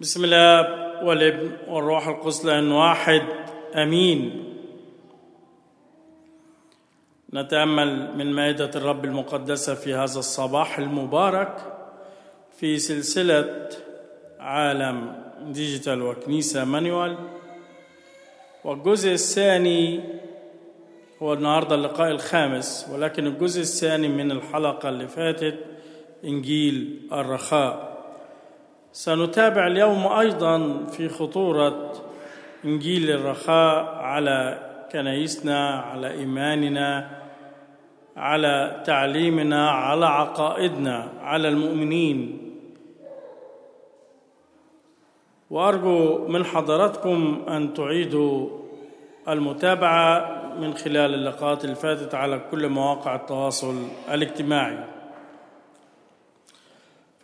بسم الله والابن والروح القدس إله واحد. آمين. نتأمل من مائدة الرب المقدسة في هذا الصباح المبارك في سلسلة عالم digital وكنيسة manual. والجزء الثاني هو النهارده اللقاء الخامس ولكن الجزء الثاني من الحلقة اللي فاتت إنجيل الرخاء. سنتابع اليوم أيضا في خطورة إنجيل الرخاء على كنايسنا على إيماننا على تعليمنا على عقائدنا على المؤمنين. وأرجو من حضراتكم أن تعيدوا المتابعة من خلال اللقاءات اللي فاتت على كل مواقع التواصل الاجتماعي.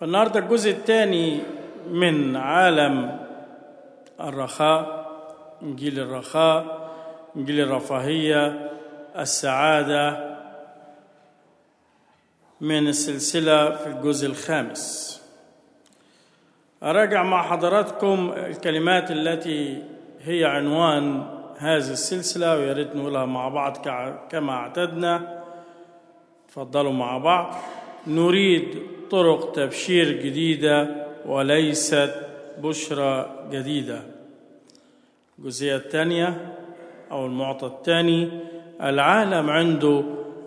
فالنهاردة الجزء الثاني من عالم الرخاء إنجيل الرخاء إنجيل الرفاهية السعادة من السلسلة في الجزء الخامس. أراجع مع حضراتكم الكلمات التي هي عنوان هذه السلسلة ويا ريت نقولها مع بعض كما اعتدنا. تفضلوا مع بعض. نريد طرق تبشير جديدة وليست بشرى جديدة. الجزئية الثانية أو المعطى الثاني العالم عنده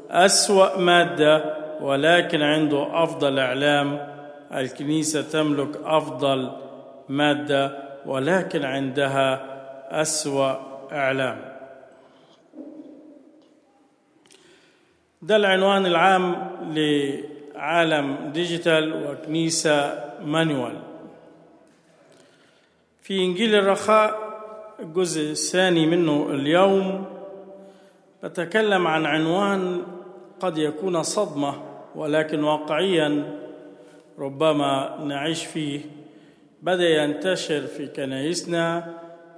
أسوأ مادة ولكن عنده أفضل إعلام. الكنيسة تملك أفضل مادة ولكن عندها أسوأ إعلام. ده العنوان العام لعالم ديجيتال وكنيسة مانوال في انجيل الرخاء الجزء الثاني منه اليوم بتكلم عن عنوان قد يكون صدمه ولكن واقعيا ربما نعيش فيه بدا ينتشر في كنايسنا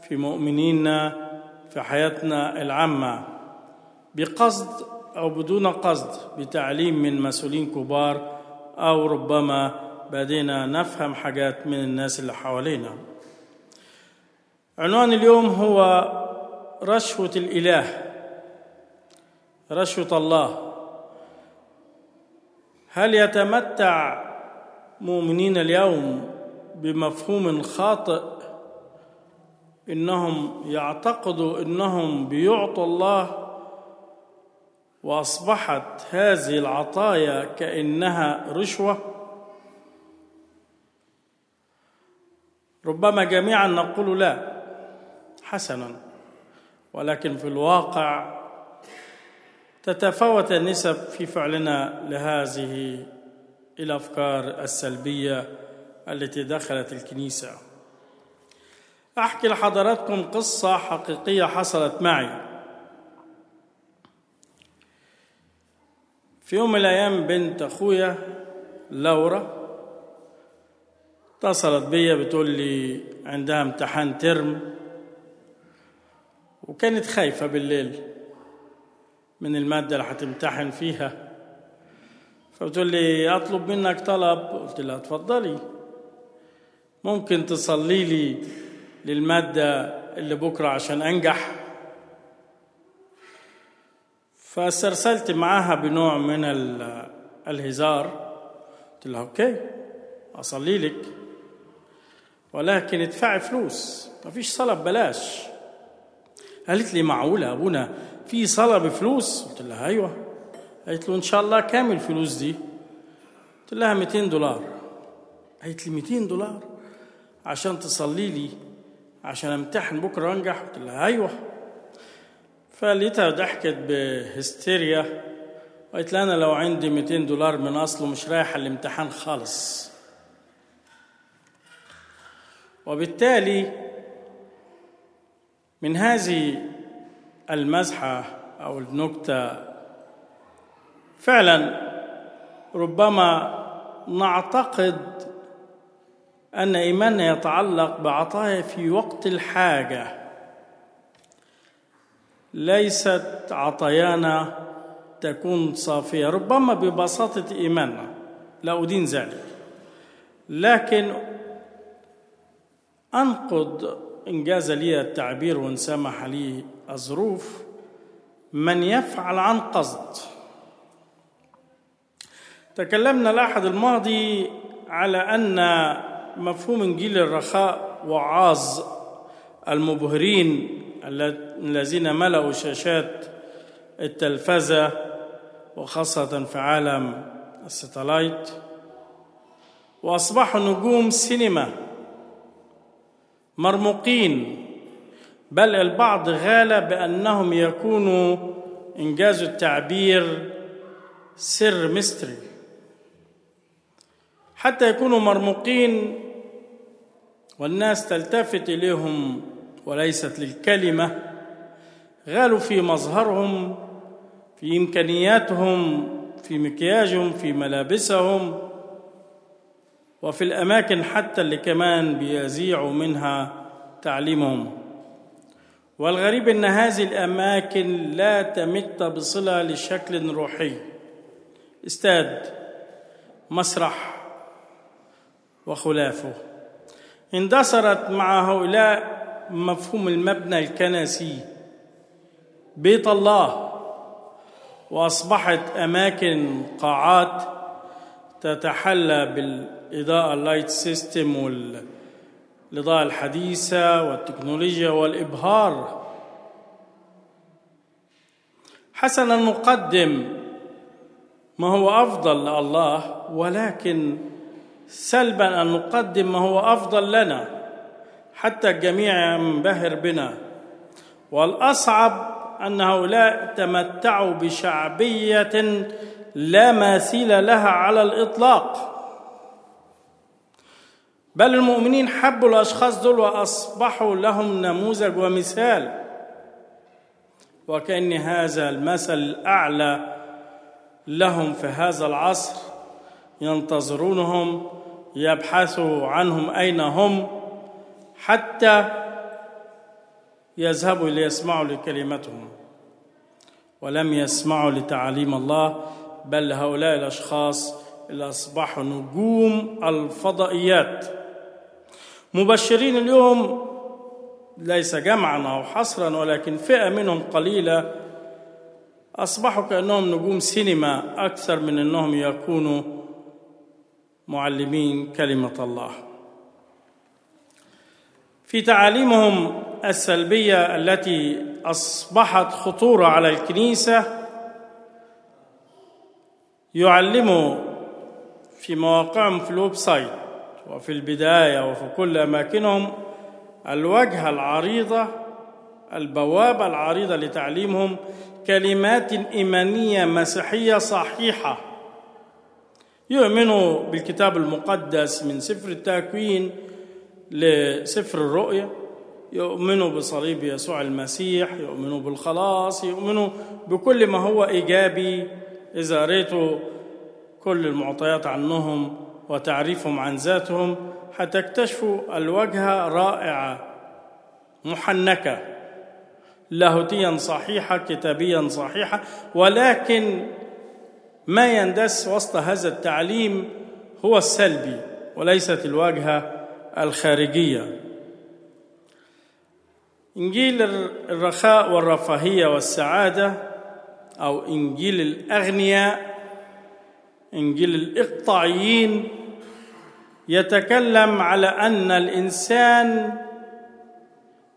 في مؤمنينا في حياتنا العامه بقصد أو بدون قصد بتعليم من مسؤولين كبار أو ربما بدينا نفهم حاجات من الناس اللي حوالينا. عنوان اليوم هو رشوة الإله رشوة الله. هل يتمتع مؤمنين اليوم بمفهوم خاطئ إنهم يعتقدوا إنهم بيعطوا الله وأصبحت هذه العطايا كأنها رشوة؟ ربما جميعا نقول لا حسنا. ولكن في الواقع تتفاوت النسب في فعلنا لهذه الأفكار السلبية التي دخلت الكنيسة. أحكي لحضراتكم قصة حقيقية حصلت معي. في يوم من الأيام بنت أخويا لورا اتصلت بيا بتقول لي عندها امتحان ترم وكانت خايفة بالليل من المادة اللي هتمتحن فيها. فبتقول لي أطلب منك طلب. قلت لها اتفضلي. ممكن تصلي لي للمادة اللي بكرة عشان أنجح؟ فاسترسلت معاها بنوع من الهزار. قلت لها أوكي أصلي لك. ولكن ادفعي فلوس. مفيش صلاة ببلاش قالت لي معقولة أبونا؟ في صلاة بفلوس قلت لها أيوة. قالت له إن شاء الله كام الفلوس دي. قلت لها 200 دولار. قالت لي 200 دولار؟ عشان تصلي لي عشان امتحن بكرة وانجح؟ قلت لها أيوة. فلقيتها ضحكت بهستيريا. قالت لي أنا لو عندي 200 دولار من أصله مش رايح الامتحان خالص. وبالتالي من هذه المزحة أو النكتة فعلا ربما نعتقد أن إيماننا يتعلق بعطايا في وقت الحاجة. ليست عطايانا تكون صافية ربما ببساطة إيماننا لا أدين ذلك. لكن أنقض إن جاز لي التعبير وإن سمح لي الظروف من يفعل عن قصد. تكلمنا الأحد الماضي على أن مفهوم إنجيل الرخاء وعاظ المبهرين الذين ملأوا شاشات التلفزة وخاصة في عالم الستلايت وأصبحوا نجوم سينما. مرموقين. بل البعض غال بأنهم يكونوا إنجاز التعبير سر مستري حتى يكونوا مرموقين والناس تلتفت إليهم وليست للكلمة. غالوا في مظهرهم في إمكانياتهم في مكياجهم في ملابسهم. وفي الأماكن حتى اللي كمان بيذيعوا منها تعليمهم. والغريب أن هذه الأماكن لا تمت بصلة لشكل روحي. استاد مسرح وخلافه. اندثرت مع هؤلاء مفهوم المبنى الكنسي. بيت الله. وأصبحت أماكن قاعات تتحلى بالاضاءه ال light system والاضاءه الحديثة والتكنولوجيا والإبهار. حسنا نقدم ما هو أفضل لله ولكن سلبا أن نقدم ما هو أفضل لنا. حتى الجميع ينبهر بنا. والأصعب أن هؤلاء تمتعوا بشعبية لا مثيل لها على الإطلاق. بل المؤمنين حبوا الأشخاص دول وأصبحوا لهم نموذج ومثال. وكأن هذا المثل الأعلى لهم في هذا العصر ينتظرونهم يبحثوا عنهم أين هم حتى يذهبوا ليسمعوا لكلمتهم. ولم يسمعوا لتعاليم الله بل هؤلاء الأشخاص اللي أصبحوا نجوم الفضائيات. مبشرين اليوم ليس جمعا أو حصرا ولكن فئة منهم قليلة. أصبحوا كأنهم نجوم سينما أكثر من أنهم يكونوا معلمين كلمة الله. في تعاليمهم السلبية التي أصبحت خطورة على الكنيسة يعلموا في مواقعهم في ال website وفي البداية وفي كل أماكنهم الوجهه العريضة البوابة العريضة لتعليمهم كلمات إيمانية مسيحية صحيحة. يؤمنوا بالكتاب المقدس من سفر التكوين لسفر الرؤيا يؤمنوا بصليب يسوع المسيح يؤمنوا بالخلاص يؤمنوا بكل ما هو إيجابي. إذا ريتوا كل المعطيات عنهم وتعريفهم عن ذاتهم حتكتشفوا الوجهه رائعه محنكة لاهوتيا صحيحة كتابيا صحيحة ولكن ما يندس وسط هذا التعليم هو السلبي وليست الواجهه الخارجية. إنجيل الرخاء والرفاهية والسعادة أو إنجيل الأغنياء إنجيل الإقطاعيين يتكلم على أن الإنسان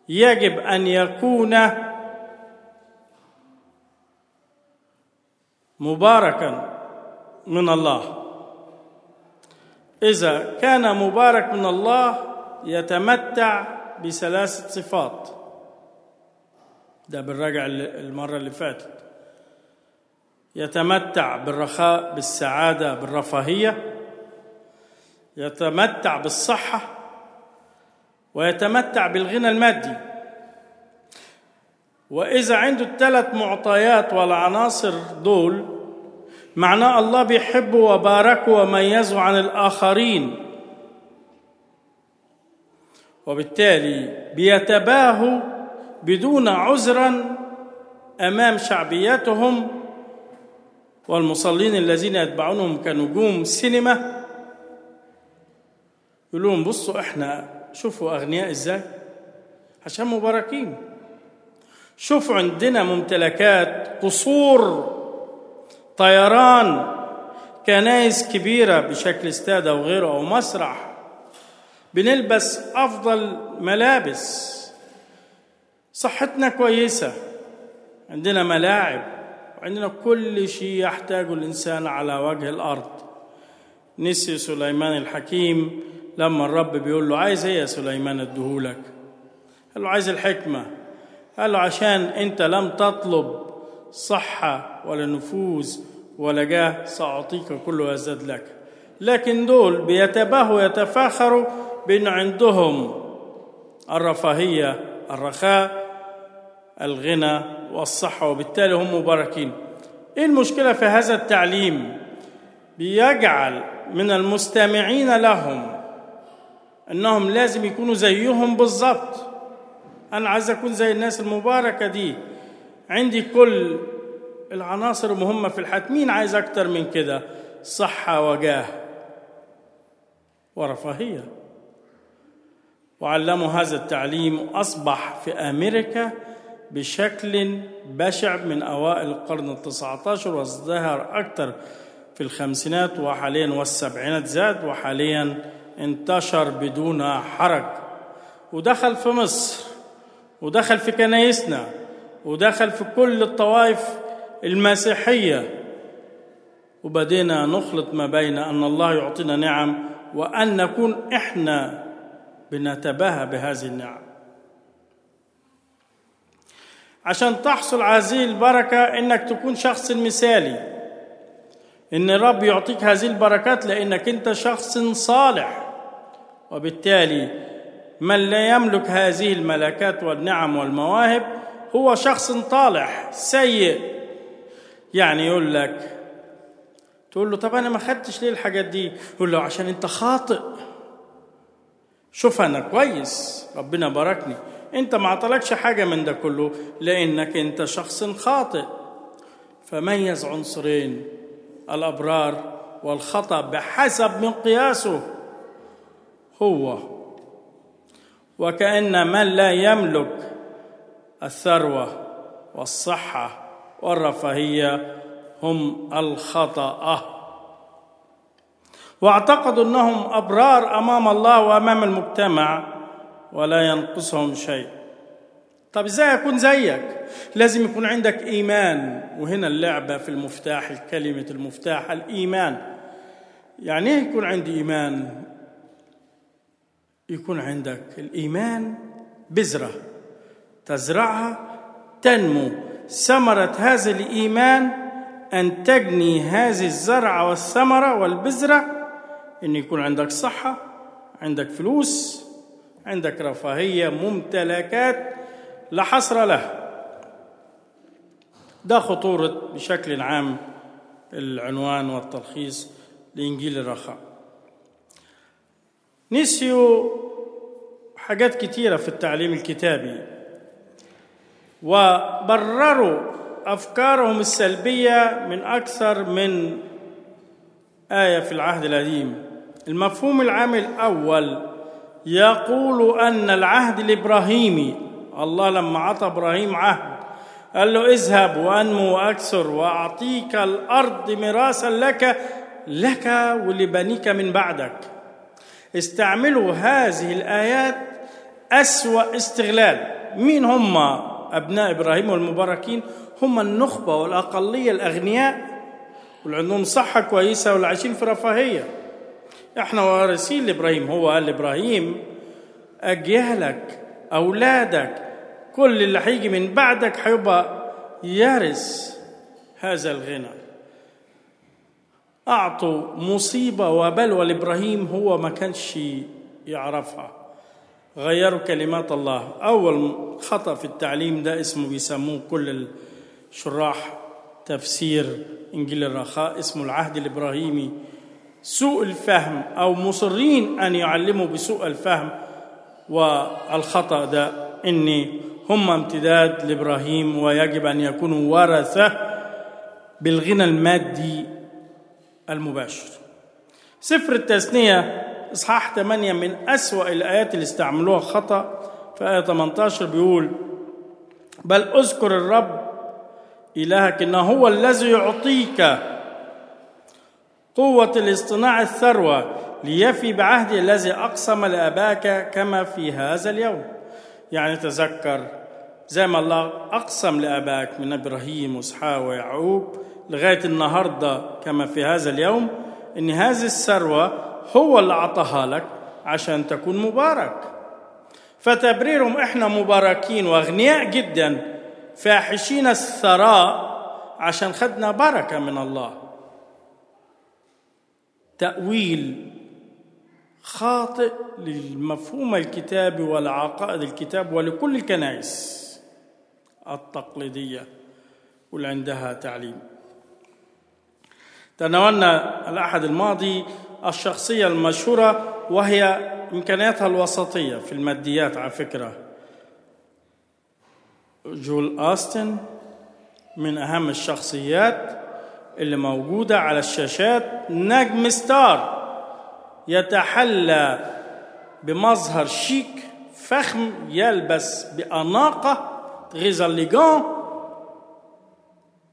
يجب أن يكون مباركا من الله. إذا كان مبارك من الله يتمتع بثلاثه صفات. ده بالرجع المرة اللي فاتت. يتمتع بالرخاء بالسعادة بالرفاهية. يتمتع بالصحة ويتمتع بالغنى المادي. وإذا عنده الثلاث معطيات والعناصر دول معناه الله بيحبه وباركه وميزه عن الآخرين. وبالتالي بيتباهوا بدون عذرا أمام شعبيتهم والمصلين الذين يتبعونهم كنجوم سينما. يقول لهم بصوا إحنا شوفوا أغنياء إزاي؟ عشان مباركين. شوفوا عندنا ممتلكات قصور طيران كنايس كبيرة بشكل استاد أو غيره أو مسرح. بنلبس أفضل ملابس. صحتنا كويسة. عندنا ملاعب. وعندنا كل شيء يحتاجه الإنسان على وجه الأرض. نسي سليمان الحكيم لما الرب بيقول له عايز إيه يا سليمان اديهولك قال له عايز الحكمة. قال له عشان أنت لم تطلب صحة ولا نفوذ ولا جاه سأعطيك كله يزداد لك. لكن دول بيتباهوا يتفاخروا بأن عندهم الرفاهية الرخاء الغنى والصحة وبالتالي هم مباركين. إيه المشكلة في هذا التعليم؟ بيجعل من المستمعين لهم أنهم لازم يكونوا زيهم بالظبط أنا عايز أكون زي الناس المباركة دي. عندي كل العناصر المهمة في الحياة. مين عايز أكتر من كده؟ صحة وجاه ورفاهية. وعلموا هذا التعليم أصبح في أمريكا بشكل بشع من أوائل القرن التسعة عشر وازدهر أكثر في الخمسينات وحاليا والسبعينات زاد وحاليا انتشر بدون حرج. ودخل في مصر ودخل في كنايسنا ودخل في كل الطوائف المسيحية. وبدينا نخلط ما بين أن الله يعطينا نعم وأن نكون إحنا بنتباهى بهذه النعم. عشان تحصل هذه البركة إنك تكون شخص مثالي. إن الرب يعطيك هذه البركات لأنك أنت شخص صالح. وبالتالي من لا يملك هذه الملكات والنعم والمواهب هو شخص طالح سيء. يعني يقول لك تقول له طب أنا ما خدتش ليه الحاجات دي؟ يقول له عشان أنت خاطئ. شوف أنا كويس ربنا باركني. أنت ما عطلكش حاجة من ده كله لأنك أنت شخص خاطئ. فميز عنصرين؟ الأبرار والخطأ بحسب مقياسه هو وكأن من لا يملك الثروة والصحة والرفاهية هم الخطأ. واعتقدوا أنهم أبرار أمام الله وأمام المجتمع ولا ينقصهم شيء. طب إزاي أكون زيك؟ لازم يكون عندك إيمان. وهنا اللعبة في المفتاح كلمه المفتاح الإيمان. يعني إيه يكون عندي إيمان؟ يكون عندك الإيمان بذره تزرعها تنمو. ثمرة هذا الإيمان أن تجني هذه الزرعة والثمرة والبذرة. أن يكون عندك صحة عندك فلوس عندك رفاهية ممتلكات لا حصر له. ده خطورة بشكل عام العنوان والتلخيص لإنجيل الرخاء. نسيوا حاجات كتيرة في التعليم الكتابي. وبرروا أفكارهم السلبية من أكثر من آية في العهد القديم. المفهوم العام الأول يقول أن العهد الابراهيمي الله لما عطى إبراهيم عهد قال له اذهب وأنمو وأكثر وأعطيك الأرض ميراثا لك لك ولبنيك من بعدك. استعملوا هذه الآيات أسوأ استغلال. مين هم أبناء إبراهيم والمباركين؟ هم النخبة والأقلية الأغنياء. واللي عندهم صحة كويسة واللي عايشين في رفاهية. إحنا وارثين لإبراهيم. هو قال لإبراهيم أجيالك أولادك كل اللي هيجي من بعدك هيبقى يرث هذا الغنى. أعطوا مصيبة وبلوى لإبراهيم هو ما كانش يعرفها. غيروا كلمات الله. أول خطأ في التعليم ده اسمه بيسموه كل شراح تفسير إنجيل الرخاء اسمه العهد الإبراهيمي. سوء الفهم أو مصرين أن يعلموا بسوء الفهم والخطأ ده. ان هم امتداد لإبراهيم ويجب أن يكونوا ورثة بالغنى المادي المباشر. سفر التثنية إصحاح 8 من أسوأ الآيات اللي استعملوها خطأ في آية 18 بيقول بل أذكر الرب إلهك إنه هو الذي يعطيك قوة لاصطناع الثروة ليفي بعهده الذي أقسم لأباك كما في هذا اليوم. يعني تذكر زي ما الله أقسم لأباك من إبراهيم وإسحاق ويعقوب لغاية النهاردة كما في هذا اليوم إن هذه الثروة هو اللي أعطاها لك عشان تكون مبارك. فتبريرهم إحنا مباركين وأغنياء جدا فاحشين الثراء عشان خدنا بركة من الله. تأويل خاطئ للمفهوم الكتابي والعقائد الكتاب ولكل الكنائس التقليدية واللي عندها تعليم. تناولنا الأحد الماضي الشخصية المشهورة وهي إمكانياتها الوسطية في الماديات على فكرة. جول آستن من أهم الشخصيات اللي موجودة على الشاشات. نجم ستار يتحلى بمظهر شيك فخم يلبس بأناقة. غيزاليغان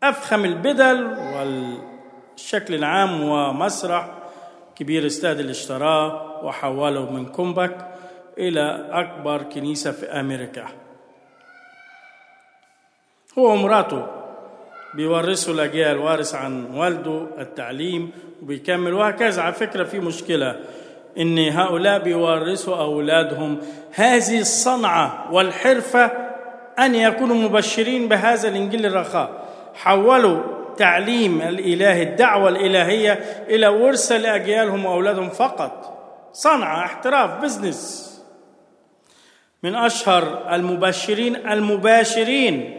أفخم البدل والشكل العام ومسرح كبير استاد اللي اشتراه وحوله من كومباك إلى أكبر كنيسة في أمريكا. هو ومراته بيورثوا الأجيال وارث عن والده التعليم وبيكمل وهكذا. على فكرة في مشكلة إن هؤلاء بيورثوا أولادهم هذه الصنعة والحرفة أن يكونوا مبشرين بهذا الإنجيل الرخاء. حولوا تعليم الإله الدعوة الإلهية إلى ورثة لأجيالهم وأولادهم فقط. صنعة احتراف بزنس من أشهر المبشرين المباشرين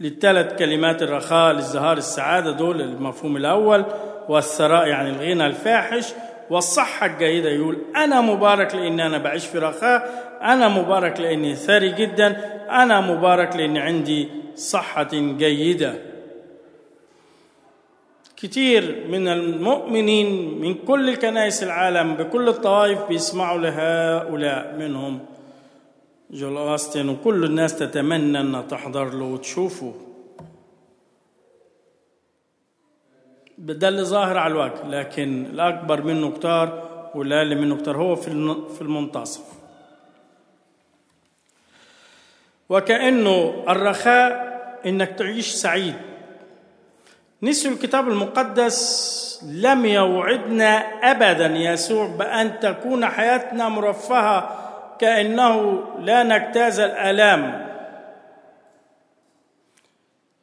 للثلاث كلمات الرخاء للزهار السعادة دول المفهوم الأول والثراء يعني الغنى الفاحش والصحة الجيدة. يقول أنا مبارك لأني أنا بعيش في رخاء أنا مبارك لأني ثري جدا أنا مبارك لأني عندي صحة جيدة. كتير من المؤمنين من كل الكنائس العالم بكل الطوائف بيسمعوا لهؤلاء منهم. جول أوستن وكل الناس تتمنى أن تحضر له وتشوفه. ده اللي ظاهر على الوجه لكن الأكبر منه كتار والأقل منه كتار هو في في المنتصف. وكأنه الرخاء إنك تعيش سعيد. نسي الكتاب المقدس لم يوعدنا أبدا يسوع بأن تكون حياتنا مرفهة كأنه لا نجتاز الآلام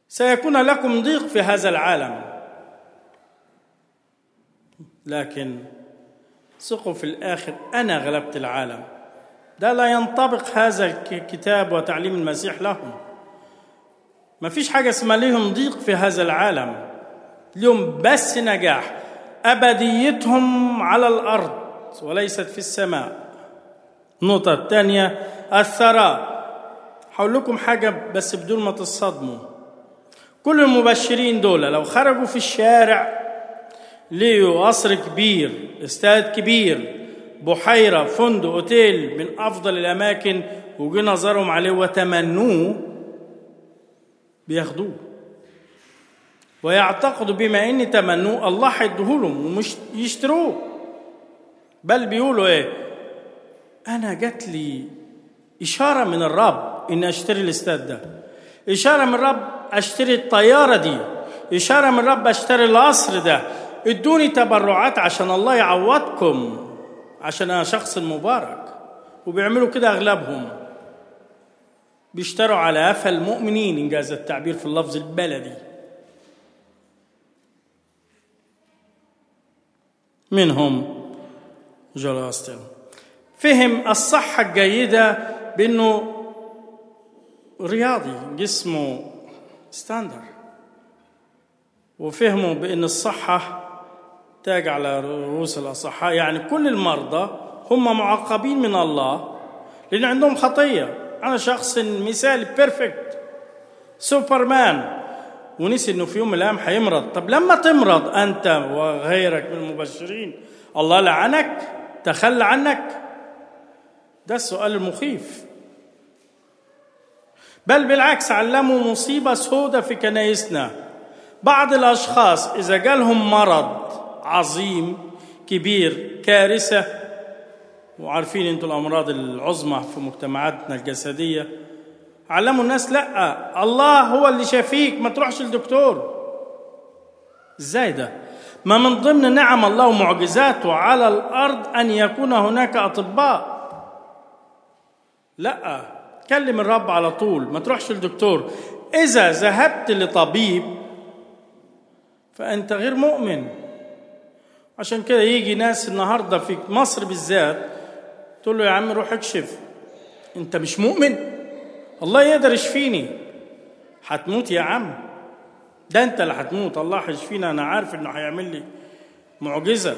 سيكون لكم ضيق في هذا العالم. لكن ثقوا في الآخر أنا غلبت العالم. ده لا ينطبق هذا الكتاب وتعليم المسيح لهم. ما فيش حاجة اسمها لهم ضيق في هذا العالم. لهم بس نجاح. أبديتهم على الأرض وليست في السماء. النقطة الثانية الثراء. هقول لكم حاجة بس بدون ما تصدموا. كل المبشرين دول لو خرجوا في الشارع لقوا قصر كبير استاد كبير بحيرة فندق أوتيل من أفضل الأماكن وجي نظرهم عليه وتمنوه بياخدوه. ويعتقدوا بما إن تمنوه الله هيديهولهم ومش يشتروه. بل بيقولوا إيه؟ أنا جات لي إشارة من الرب إني أشتري الاستاد ده. إشارة من الرب أشتري الطيارة دي. إشارة من الرب أشتري القصر ده. إدوني تبرعات عشان الله يعوضكم. عشان أنا شخص مبارك. وبيعملوا كده أغلبهم. بيشتروا على قفا المؤمنين انجاز التعبير في اللفظ البلدي. منهم جويل أوستن. فهم الصحة الجيدة بأنه رياضي جسمه standard وفهموا بأن الصحة تاج على رؤوس الأصحاء. يعني كل المرضى هم معاقبين من الله لأن عندهم خطية. أنا شخص مثالي perfect superman ونسي إنه في يوم من الأيام هيمرض طب لما تمرض أنت وغيرك من المبشرين الله لعنك تخلى عنك. ده السؤال المخيف. بل بالعكس علموا مصيبة سودة في كنايسنا بعض الأشخاص إذا جالهم مرض عظيم كبير كارثة وعارفين أنتوا الأمراض العظمى في مجتمعاتنا الجسدية. علموا الناس لا الله هو اللي شافيك ما تروحش للدكتور إزاي ده؟ ما من ضمن نعم الله ومعجزاته على الأرض أن يكون هناك أطباء. لا كلم الرب على طول ما تروحش للدكتور إذا ذهبت لطبيب فأنت غير مؤمن. عشان كده يجي ناس النهارده في مصر بالذات تقول له يا عم روح اكشف. أنت مش مؤمن؟ الله يقدر يشفيني. هتموت يا عم. ده أنت اللي هتموت الله هيشفينا. أنا عارف إنه هيعمل لي معجزة.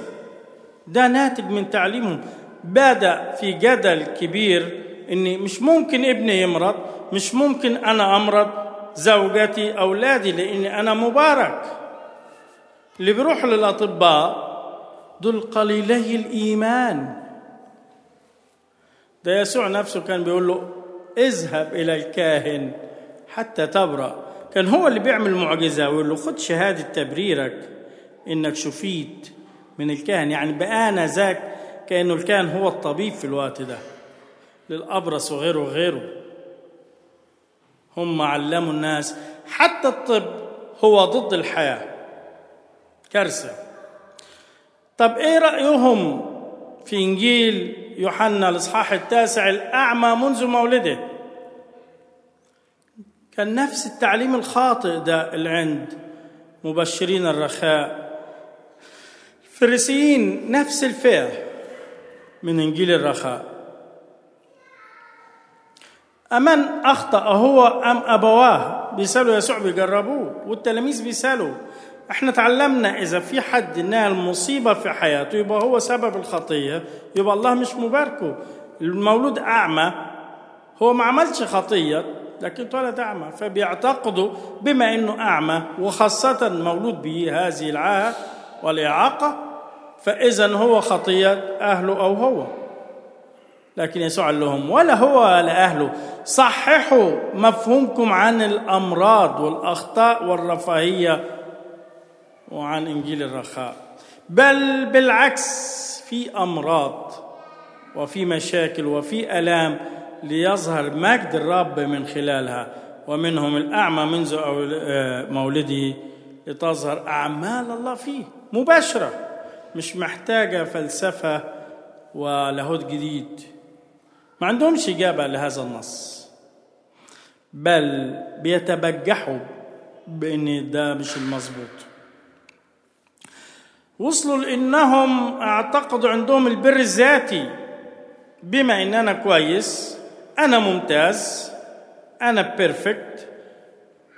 ده ناتج من تعليمهم. بدأ في جدل كبير ان مش ممكن ابني يمرض مش ممكن أنا أمرض زوجتي أولادي لإني أنا مبارك. اللي بيروح للأطباء دول قليلي الإيمان. ده يسوع نفسه كان بيقول له اذهب إلى الكاهن حتى تبرأ. كان هو اللي بيعمل معجزة ويقول له خد شهادة تبريرك إنك شفيت من الكاهن. يعني بآن ذاك كأنه الكاهن هو الطبيب في الوقت ده. للأبرص وغيره وغيره. هم علموا الناس. حتى الطب هو ضد الحياة. كارثة. طب إيه رأيهم في إنجيل يوحنا الإصحاح التاسع الأعمى منذ مولده. كان نفس التعليم الخاطئ ده اللي عند مبشرين الرخاء. الفريسيين نفس الفئة من إنجيل الرخاء. أمن أخطأ هو أم أبواه؟ بيسألوا يسوع بيجربوه والتلاميذ بيسألوا إحنا تعلمنا إذا في حد نال مصيبة في حياته يبقى هو سبب الخطية. يبقى الله مش مباركه. المولود أعمى هو ما عملش خطية لكن اتولد أعمى فبيعتقدوا بما أنه أعمى وخاصة مولود به هذه العاهة والإعاقة فإذا هو خطية أهله أو هو. لكن يسوع قال لهم ولا هو ولا أهله صححوا مفهومكم عن الأمراض والأخطاء والرفاهية. وعن إنجيل الرخاء. بل بالعكس في أمراض وفي مشاكل وفي آلام ليظهر مجد الرب من خلالها ومنهم الأعمى منذ مولده لتظهر أعمال الله فيه مباشرة مش محتاجة فلسفة ولاهوت جديد. ما عندهمش إجابة لهذا النص. بل بيتبجحوا بأن ده مش المظبوط. وصلوا لأنهم اعتقدوا عندهم البر الذاتي. بما إن أنا كويس أنا ممتاز أنا بيرفكت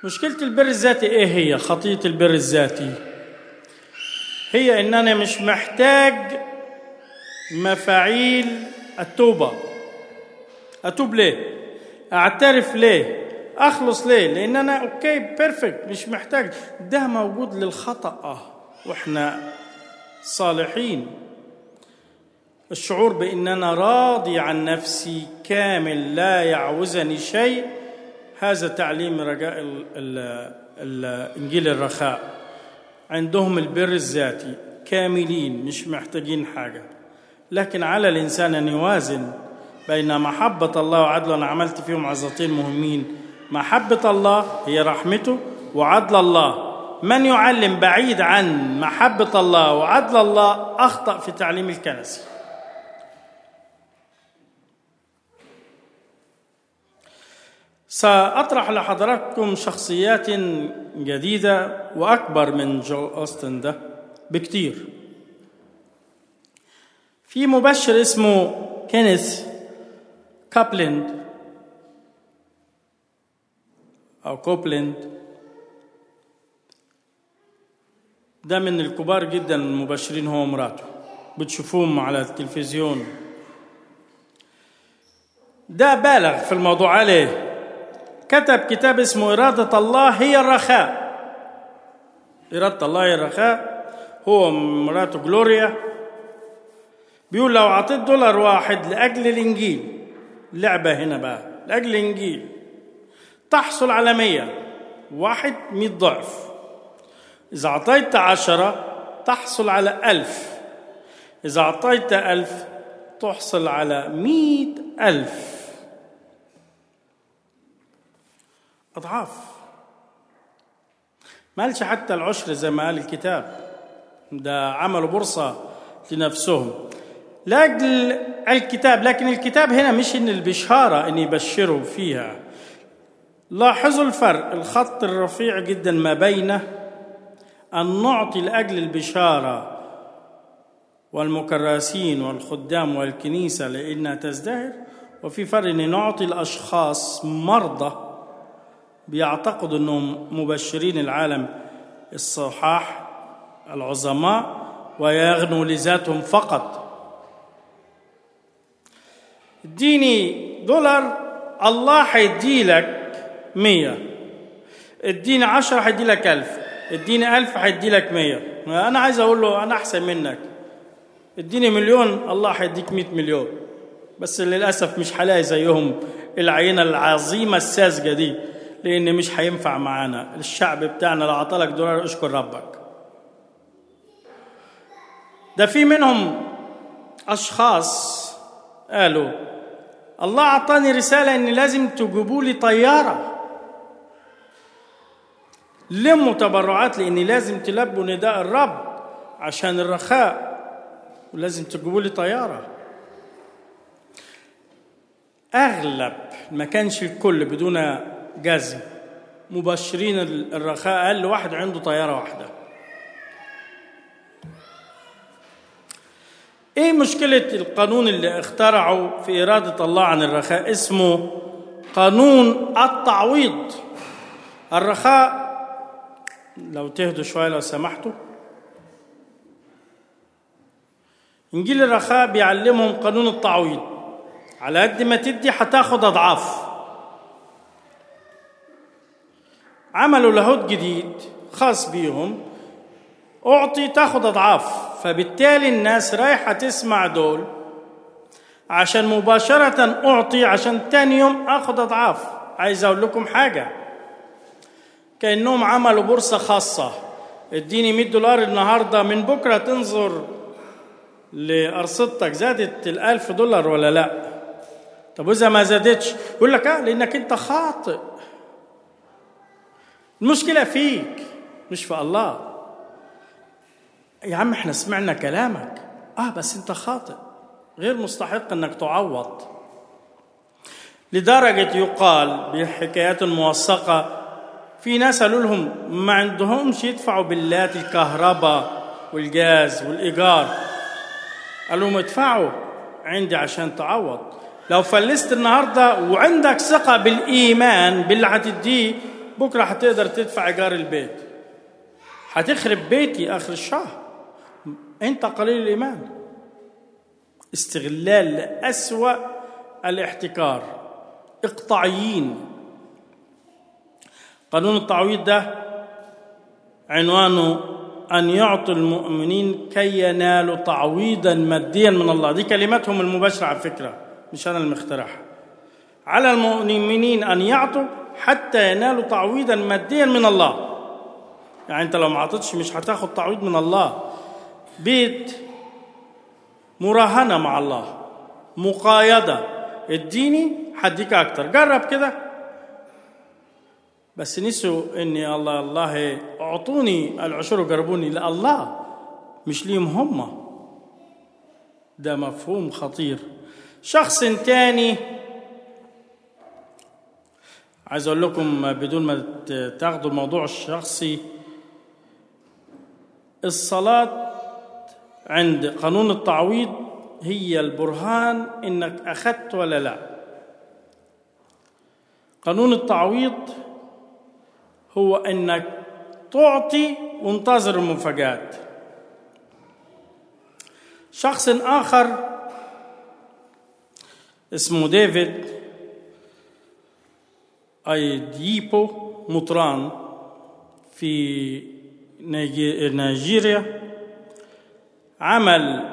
مشكلة البر الذاتي إيه هي؟ خطية البر الذاتي. هي إن أنا مش محتاج مفاعيل التوبة. أتوب ليه؟ أعترف ليه؟ أخلص ليه؟ لأن أنا okay perfect مش محتاج. ده موجود للخطأ. وإحنا صالحين. الشعور بان أنا راضي عن نفسي كامل لا يعوزني شيء هذا تعليم رجاء ال ال الانجيل الرخاء. عندهم البر الذاتي كاملين مش محتاجين حاجة. لكن على الإنسان أن يوازن بين محبة الله وعدله أنا عملت فيهم عظتين مهمين. محبة الله هي رحمته وعدل الله من يعلم بعيد عن محبة الله وعدل الله أخطأ في تعليم الكنسي سأطرح لحضراتكم شخصيات جديدة وأكبر من جويل أوستن ده بكتير. في مبشر اسمه كينيث كابلند أو كوبلند ده من الكبار جدا المبشرين هو ومراته بتشوفوهم على التلفزيون. ده بالغ في الموضوع عليه. كتب كتاب اسمه إرادة الله هي الرخاء. إرادة الله هي الرخاء. هو مراته جلوريا. بيقول لو أعطيت دولار واحد لأجل الإنجيل. لعبة هنا بقى. لأجل الإنجيل. تحصل على مية. واحد مئة ضعف. إذا أعطيت عشرة تحصل على ألف. إذا أعطيت ألف تحصل على مئة ألف. أضعاف. ما قالش حتى العشر زي ما قال الكتاب. ده عملوا بورصة لنفسهم. لأجل الكتاب لكن الكتاب هنا مش إن البشارة إن يبشروا فيها. لاحظوا الفرق الخط الرفيع جدا ما بين أن نعطي لأجل البشارة والمكرسين والخدام والكنيسة لإنها تزدهر وفي فرق إن نعطي الأشخاص مرضى بيعتقدوا إنهم مبشرين العالم الصحاح العظماء ويغنوا لذاتهم فقط. اديني دولار الله هيدي لك مية. اديني عشرة هيدي لك ألف. اديني ألف هيدي لك مية. أنا عايز أقول له أنا أحسن منك. اديني مليون الله هيديك مئة مليون. بس للأسف مش هلاقي زيهم العينة العظيمة الساذجة دي لأن مش هينفع معانا. الشعب بتاعنا لو عطلك دولار اشكر ربك. ده في منهم أشخاص قالوا الله أعطاني رسالة إن لازم تجيبوا لي طيارة. لموا تبرعات لأني لازم تلبوا نداء الرب عشان الرخاء ولازم تجيبوا لي طيارة. أغلب ما كانش الكل بدون جزم مبشرين الرخاء أقل واحد عنده طيارة واحدة. إيه مشكلة القانون اللي اخترعه في إرادة الله عن الرخاء؟ اسمه قانون التعويض. الرخاء لو تهدوا شوية لو سمحتوا. إنجيل الرخاء بيعلمهم قانون التعويض. على قد ما تدي هتاخد أضعاف. عملوا لاهوت جديد خاص بيهم. أعطي تاخد أضعاف. فبالتالي الناس رايحة تسمع دول. عشان مباشرة أعطي عشان تاني يوم أخد أضعاف. عايز أقول لكم حاجة. كأنهم عملوا بورصة خاصة. اديني 100 دولار النهاردة من بكرة تنظر لأرصدتك. زادت الألف دولار ولا لا؟ طب وإذا ما زادتش يقول لك آه لأنك أنت خاطئ. المشكلة فيك مش في الله. يا عم إحنا سمعنا كلامك. آه بس أنت خاطئ. غير مستحق إنك تعوض. لدرجة يقال بحكايات موثقة في ناس قالوا لهم ما عندهمش يدفعوا باللات الكهرباء والجاز والإيجار. قالوا لهم ادفعوا عندي عشان تعوض. لو فلست النهارده وعندك ثقة بالإيمان باللي هتديه بكرة هتقدر تدفع إيجار البيت. هتخرب بيتي آخر الشهر. أنت قليل الإيمان. استغلال لأسوأ الاحتكار. إقطاعيين. قانون التعويض ده عنوانه أن يعطوا المؤمنين كي ينالوا تعويضا ماديا من الله. دي كلماتهم المباشرة على فكرة مش أنا اللي مخترعها على المؤمنين أن يعطوا حتى ينالوا تعويضا ماديا من الله. يعني أنت لو ما عطتش مش هتاخد تعويض من الله. بيت مراهنة مع الله مقايضة. اديني حديك أكتر. جرب كده. بس نسوا إني الله الله أعطوني العشر وجربوني لا الله مش ليهم هم. ده مفهوم خطير. شخص تاني. عايز أقول لكم بدون ما تاخدوا الموضوع الشخصي الصلاة عند قانون التعويض هي البرهان إنك أخذت ولا لا. قانون التعويض هو أنك تعطي وانتظر المفاجات شخص آخر اسمه ديفيد أيديبو مطران في نيجيريا. عمل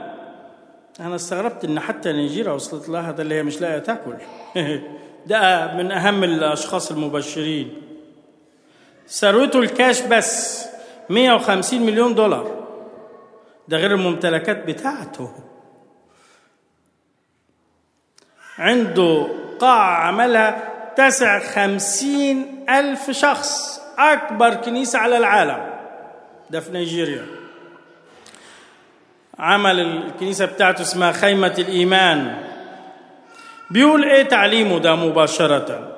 أنا استغربت إن حتى نيجيريا وصلت لها ده اللي هي مش لاقية تأكل. ده من أهم الأشخاص المبشرين. ثروته الكاش بس 150 مليون دولار. ده غير الممتلكات بتاعته. عنده قاعة عملها تسع خمسين ألف شخص. أكبر كنيسة على العالم. ده في نيجيريا. عمل الكنيسة بتاعته اسمها خيمة الإيمان. بيقول إيه تعليمه ده مباشرة؟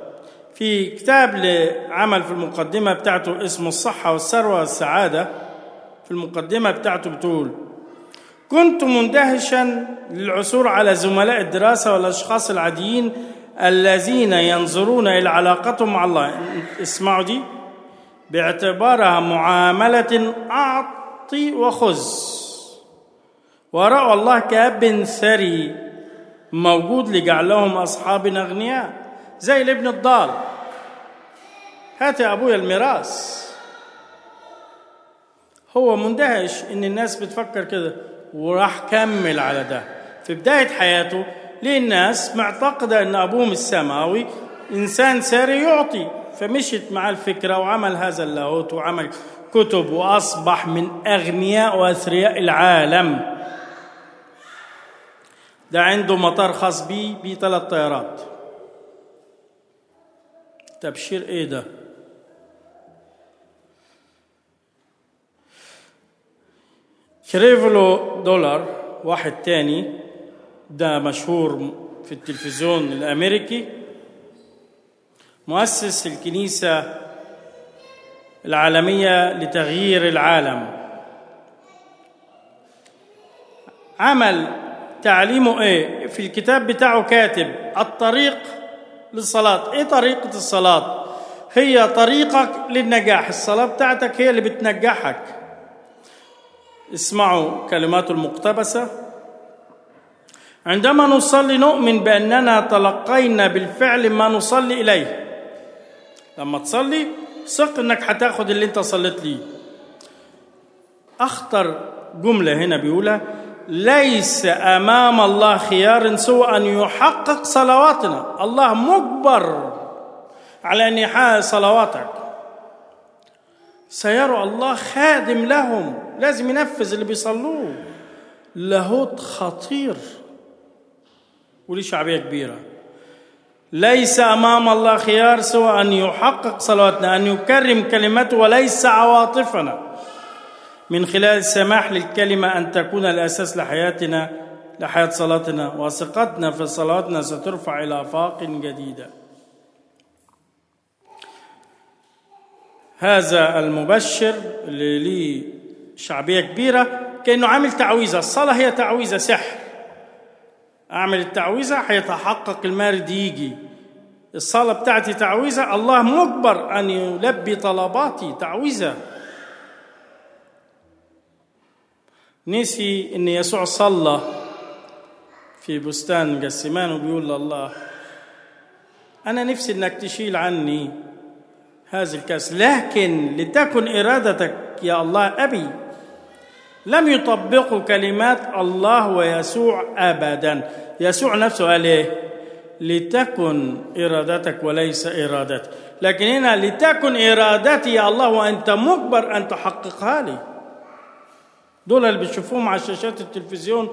في كتاب لعمل في المقدمة بتاعته اسمه الصحة والثروة والسعادة. في المقدمة بتاعته بتقول كنت مندهشا للعثور على زملاء الدراسة والأشخاص العاديين الذين ينظرون إلى علاقتهم مع الله. اسمعوا دي. باعتبارها معاملة أعطي وخذ. ورأوا الله كأب ثري موجود لجعلهم أصحاب أغنياء. زي الابن الضال. هات يا أبويا الميراث. هو مندهش إن الناس بتفكر كده وراح كمل على ده. في بداية حياته ليه الناس معتقدة أن أبوهم السماوي إنسان ساري يعطي. فمشت مع الفكرة وعمل هذا اللاهوت وعمل كتب وأصبح من أغنياء وأثرياء العالم. ده عنده مطار خاص بيه بيه ثلاث طيارات. تبشير إيه ده؟ كريفلو دولار واحد تاني ده مشهور في التلفزيون الأمريكي. مؤسس الكنيسة العالمية لتغيير العالم. عمل تعليمه إيه؟ في الكتاب بتاعه كاتب الطريق للصلاة. إيه طريقة الصلاة؟ هي طريقك للنجاح. الصلاة بتاعتك هي اللي بتنجحك. اسمعوا كلماته المقتبسة. عندما نصلي نؤمن بأننا تلقينا بالفعل ما نصلي إليه. لما تصلي ثق إنك هتاخد اللي أنت صليت ليه. أخطر جملة هنا بيقولها ليس أمام الله خيار سوى أن يحقق صلواتنا. الله مجبر على ان يحقق صلواتك. سيرى الله خادم لهم. لازم ينفذ اللي بيصلوه. لاهوت خطير. وليه شعبية كبيرة. ليس أمام الله خيار سوى أن يحقق صلواتنا أن يكرم كلمته وليس عواطفنا. من خلال السماح للكلمة أن تكون الأساس لحياتنا لحياة صلاتنا. وثقتنا في صلاتنا سترفع إلى افاق جديدة. هذا المبشر اللي ليه شعبية كبيرة كأنه عامل تعويذة. الصلاة هي تعويذة سحر. أعمل التعويذة هيتحقق المارد يجي. الصلاة بتاعتي تعويذة. الله مجبر أن يلبي طلباتي تعويذة. نسي إن يسوع صلى في بستان جسمان وبيقول لله أنا نفسي إنك تشيل عني هذا الكاس لكن لتكن إرادتك يا الله أبي لم يطبقوا كلمات الله ويسوع ابدا. يسوع نفسه قال إيه؟ لتكن إرادتك وليس ارادتي لكن هنا لتكن إرادتي يا الله وأنت مجبر أن تحققها لي. دول اللي بتشوفوهم على شاشات التلفزيون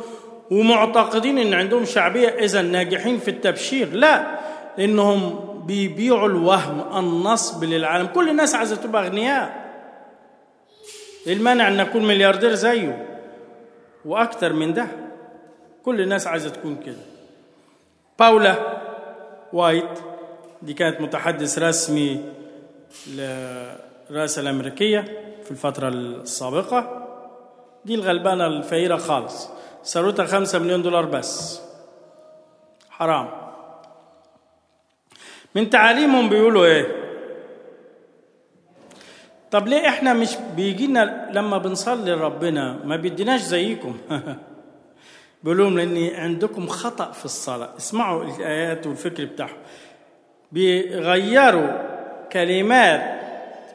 ومعتقدين إن عندهم شعبية إذا ناجحين في التبشير. لا لأنهم بيبيعوا الوهم النصب للعالم. كل الناس عايزة تبقى أغنياء. إيه المانع إن اكون ملياردير زيه؟ وأكتر من ده كل الناس عايزة تكون كده. باولا وايت دي كانت متحدث رسمي للرئاسه الأمريكية في الفترة السابقة. دي الغلبانه الفقيرة خالص. ثروتها خمسة مليون دولار بس. حرام. من تعاليمهم بيقولوا إيه؟ طب ليه إحنا مش بيجينا لما بنصلي لربنا ما بيديناش زيكم؟ بيقول لهم لأن عندكم خطأ في الصلاة. اسمعوا الآيات والفكر بتاعهم. بيغيروا كلمات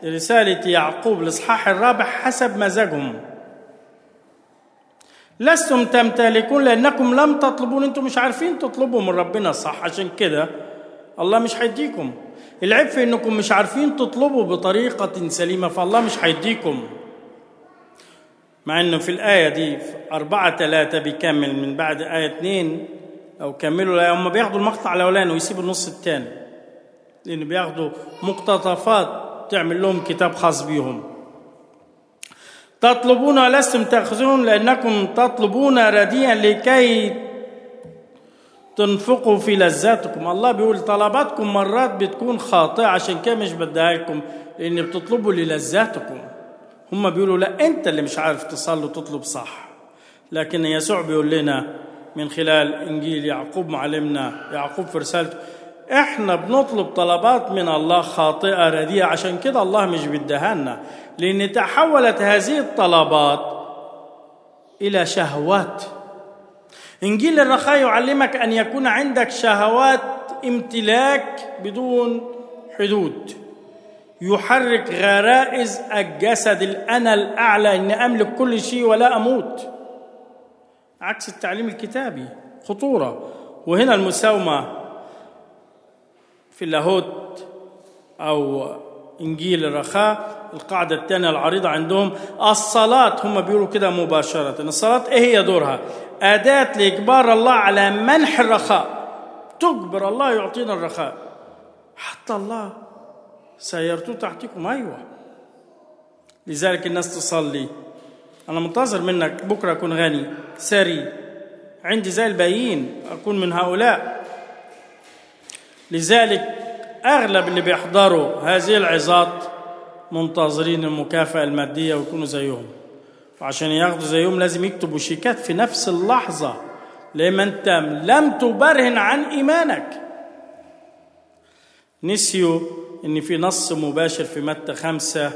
رسالة يعقوب الاصحاح الرابع حسب مزاجهم. لستم تمتلكون لأنكم لم تطلبون أنتم مش عارفين تطلبوا من ربنا صح. عشان كده الله مش هيديكم. العيب في إنكم مش عارفين تطلبوا بطريقة سليمة فالله مش هيديكم. مع انه في الآية دي في أربعة ثلاثة بيكمل من بعد آية اتنين أو كملوا الآية هم بياخدوا المقطع الأولاني ويسيبوا النص الثاني لأن بياخدوا مقتطفات تعمل لهم كتاب خاص بيهم. تطلبون ولستم تأخذون لأنكم تطلبون رديئا لكي تنفقوا في لذاتكم. الله بيقول طلباتكم مرات بتكون خاطئة عشان كده مش بديها لكم لأن بتطلبوا للذاتكم. هم بيقولوا لا أنت اللي مش عارف تصلي وتطلب صح. لكن يسوع بيقول لنا من خلال إنجيل يعقوب معلمنا يعقوب في رسالته إحنا بنطلب طلبات من الله خاطئة رديئة عشان كده الله مش بيديها لنا لأن تحولت هذه الطلبات إلى شهوات. إنجيل الرخاء يعلمك أن يكون عندك شهوات امتلاك بدون حدود. يحرك غرائز الجسد الأنا الأعلى إني أملك كل شيء ولا أموت. عكس التعليم الكتابي خطورة. وهنا المساومة. في اللاهوت أو إنجيل الرخاء القاعدة الثانية العريضة عندهم الصلاة هم بيقولوا كده مباشرة الصلاة إيه هي دورها؟ أداة لإجبار الله على منح الرخاء. تجبر الله يعطينا الرخاء. حتى الله سيرتو تحتكم. أيوه. لذلك الناس تصلي. أنا منتظر منك بكرة أكون غني ثري عندي زي الباقيين أكون من هؤلاء. لذلك أغلب اللي بيحضروا هذه العظات منتظرين المكافأة المادية ويكونوا زيهم. وعشان ياخدوا زيهم لازم يكتبوا شيكات في نفس اللحظة. لما انت لم تبرهن عن إيمانك. نسيوا إن في نص مباشر في متى خمسة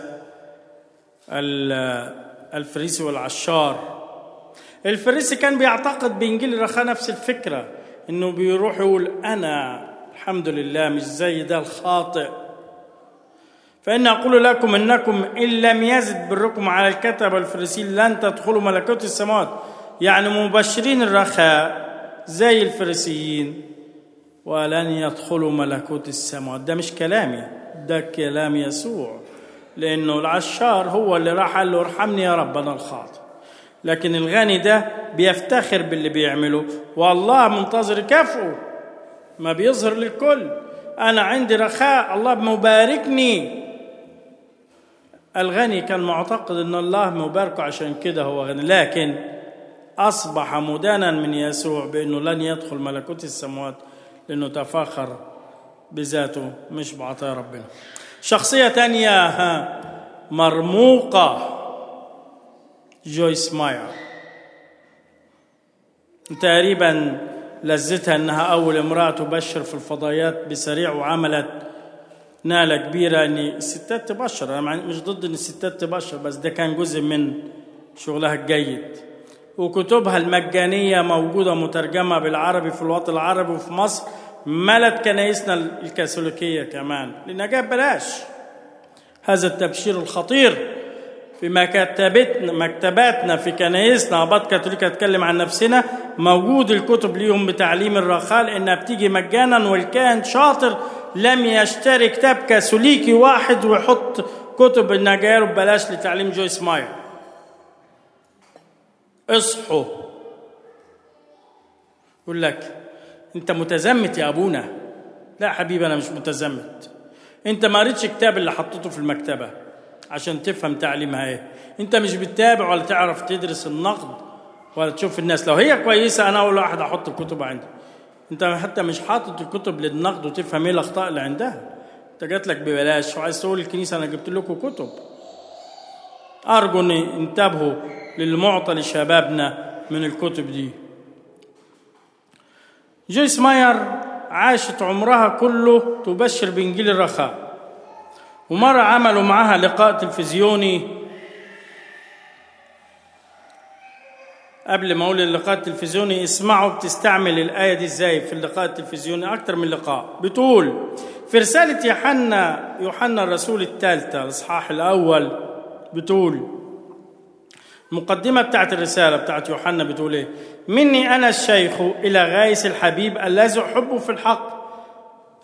الفريسي والعشار. الفريسي كان بيعتقد بإنجيل الرخاء نفس الفكرة إنه بيروح يقول أنا الحمد لله مش زي ده الخاطئ. فإن أقول لكم إنكم إن لم يزد بركم على الكتب الفريسيين لن تدخلوا ملكوت السماوات. يعني مبشرين الرخاء زي الفريسيين. ولن يدخلوا ملكوت السماوات. ده مش كلامي ده كلام يسوع. لأنه العشار هو اللي راح قال له ارحمني يا رب أنا الخاطئ. لكن الغني ده بيفتخر باللي بيعمله. والله منتظر كافئه ما بيظهر للكل. أنا عندي رخاء الله مباركني. الغني كان معتقد أن الله مباركه عشان كده هو غني. لكن أصبح مدانا من يسوع بأنه لن يدخل ملكوت السماوات لأنه تفاخر بذاته مش بعطايا ربنا. شخصية تانية مرموقة. جويس ماير. تقريبا لذتها إنها أول امرأة تبشر في الفضائيات بسريع وعملت نالة كبيرة ان الستات تبشر. أنا مش ضد ان الستات تبشر بس ده كان جزء من شغلها الجيد. وكتبها المجانية موجودة مترجمة بالعربي في الوطن العربي وفي مصر ملت كنايسنا الكاثوليكية كمان. لأنها جاية ببلاش. هذا التبشير الخطير. في مكتبتنا مكتباتنا في كنايسنا اباط كاثوليكا اتكلم عن نفسنا. موجود الكتب ليهم بتعليم الرخاء لأنها بتيجي مجانا والكائن شاطر لم يشتري كتاب كاثوليكي واحد ويحط كتب جاية ببلاش لتعليم جويس ماير اصحوا يقول لك أنت متزمت يا أبونا. لا حبيبي أنا مش متزمت. أنت ما قريتش كتاب اللي حطيته في المكتبة. عشان تفهم تعليمها إيه. انت مش بتتابع ولا تعرف تدرس النقد ولا تشوف الناس. لو هي كويسة أنا أول واحد أحط الكتب عندي. انت حتى مش حاطط الكتب للنقد وتفهم إيه الأخطاء اللي عندها. انت جات لك ببلاش. وعايز تقول الكنيسة أنا جبت لكم كتب. أرجو إن انتبهوا للمعطى لشبابنا من الكتب دي. جويس ماير عاشت عمرها كله تبشر بإنجيل الرخاء. ومرة عملوا معها لقاء تلفزيوني قبل ما أقول اللقاء التلفزيوني اسمعوا بتستعمل الآية دي إزاي في اللقاء التلفزيوني؟ أكتر من لقاء. بتقول في رسالة يوحنا يوحنا الرسول الثالثة الإصحاح الأول بتقول المقدمة بتاعت الرسالة بتاعت يوحنا بتقول إيه؟ مني أنا الشيخ إلى غايس الحبيب الذي أحبه في الحق.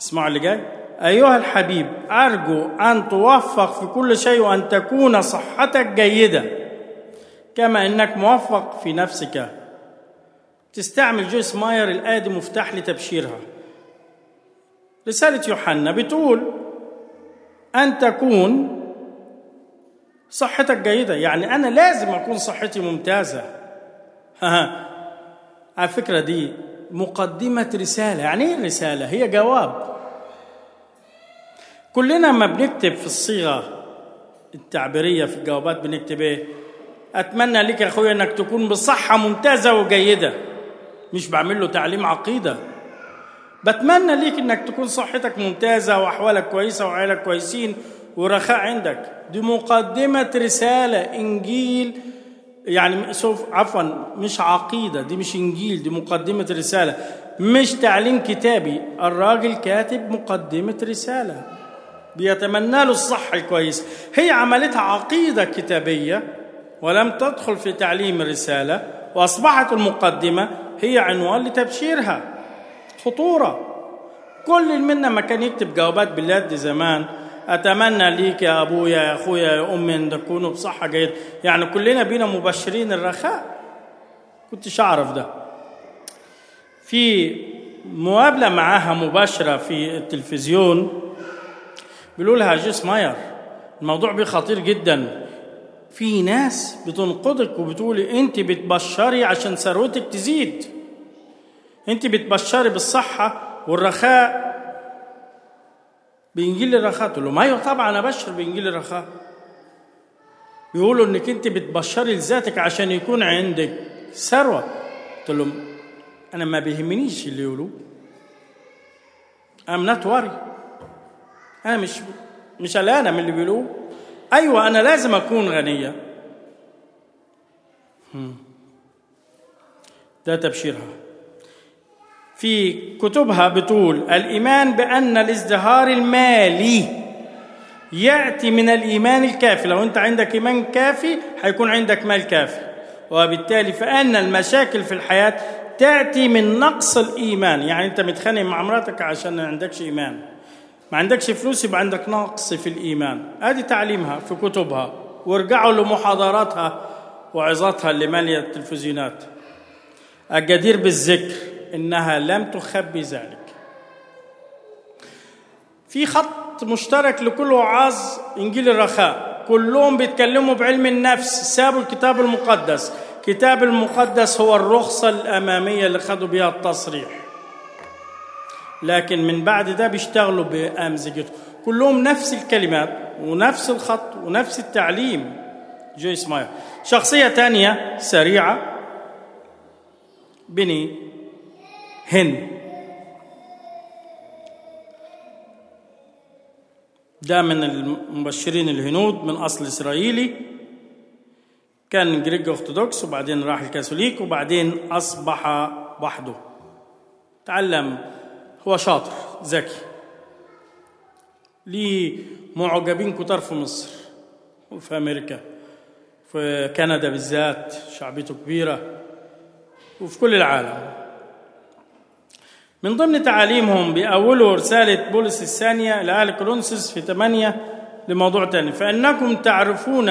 اسمعوا اللي جاي. أيها الحبيب أرجو أن توفق في كل شيء وأن تكون صحتك جيدة كما أنك موفق في نفسك. تستعمل جويس ماير الآية دي مفتاح لتبشيرها. رسالة يوحنا بتقول أن تكون صحتك جيدة. يعني أنا لازم أكون صحتي ممتازة. على الفكرة دي مقدمة رسالة. يعني إيه الرسالة هي جواب. كلنا ما بنكتب في الصيغة التعبيرية في الجوابات بنكتب إيه؟ أتمنى لك يا أخويا أنك تكون بصحة ممتازة وجيدة. مش بعمل له تعليم عقيدة. بتمنى ليك إنك تكون صحتك ممتازة وأحوالك كويسة وعيالك كويسين ورخاء عندك. دي مقدمة رسالة إنجيل يعني سوف عفوا مش عقيدة دي مش إنجيل دي مقدمة رسالة. مش تعليم كتابي الراجل كاتب مقدمة رسالة. بيتمنى له الصحة الكويسة هي عملتها عقيدة كتابية ولم تدخل في تعليم الرسالة وأصبحت المقدمة هي عنوان لتبشيرها. خطورة. كل منا ما كان يكتب جوابات باليد زمان أتمنى ليك يا أبويا يا أخويا يا أمي أن تكونوا بصحة جيدة. يعني كلنا بينا مبشرين الرخاء. كنتش أعرف ده. في مقابلة معاها مباشرة في التلفزيون بيقولوا لها جيس ماير الموضوع بيه خطير جدا. في ناس بتنقدك وبتقولي أنت بتبشري عشان ثروتك تزيد. أنت بتبشري بالصحة والرخاء. بإنجيل الرخاء تقول لهم أيوة طبعا أبشر بإنجيل الرخاء. بيقولوا إنك أنت بتبشري لذاتك عشان يكون عندك ثروة. قلت لهم أنا ما بيهمنيش اللي يقولوه. I'm not worry أنا مش مش قلقانة من اللي بيقولوه. أيوة أنا لازم أكون غنية. ده تبشيرها. في كتبها بتقول الإيمان بأن الازدهار المالي يأتي من الإيمان الكافي. لو أنت عندك إيمان كافي هيكون عندك مال كافي. وبالتالي فأن المشاكل في الحياة تأتي من نقص الإيمان. يعني أنت متخانق مع مراتك عشان ما عندكش إيمان. ما عندكش فلوس يبقى عندك نقص في الإيمان. هذه تعليمها في كتبها وارجعوا لمحاضراتها وعظاتها اللي مالية التلفزيونات. الجدير بالذكر إنها لم تخبي ذلك. في خط مشترك لكل وعاظ إنجيل الرخاء. كلهم بيتكلموا بعلم النفس. سابوا الكتاب المقدس. الكتاب المقدس هو الرخصة الأمامية اللي خدوا بها التصريح. لكن من بعد ده بيشتغلوا بأمزجته. كلهم نفس الكلمات ونفس الخط ونفس التعليم. جويس ماير شخصية تانية سريعة. بني هند. ده من المبشرين الهنود من أصل إسرائيلي. كان جريج أرثوذكس وبعدين راح الكاثوليك وبعدين أصبح وحده. تعلم هو شاطر ذكي. ليه معجبين كتار في مصر وفي أمريكا في كندا بالذات شعبيته كبيرة وفي كل العالم. من ضمن تعاليمهم بأولوا رسالة بولس الثانية لأهل كورنثوس في ثمانية لموضوع تاني. فإنكم تعرفون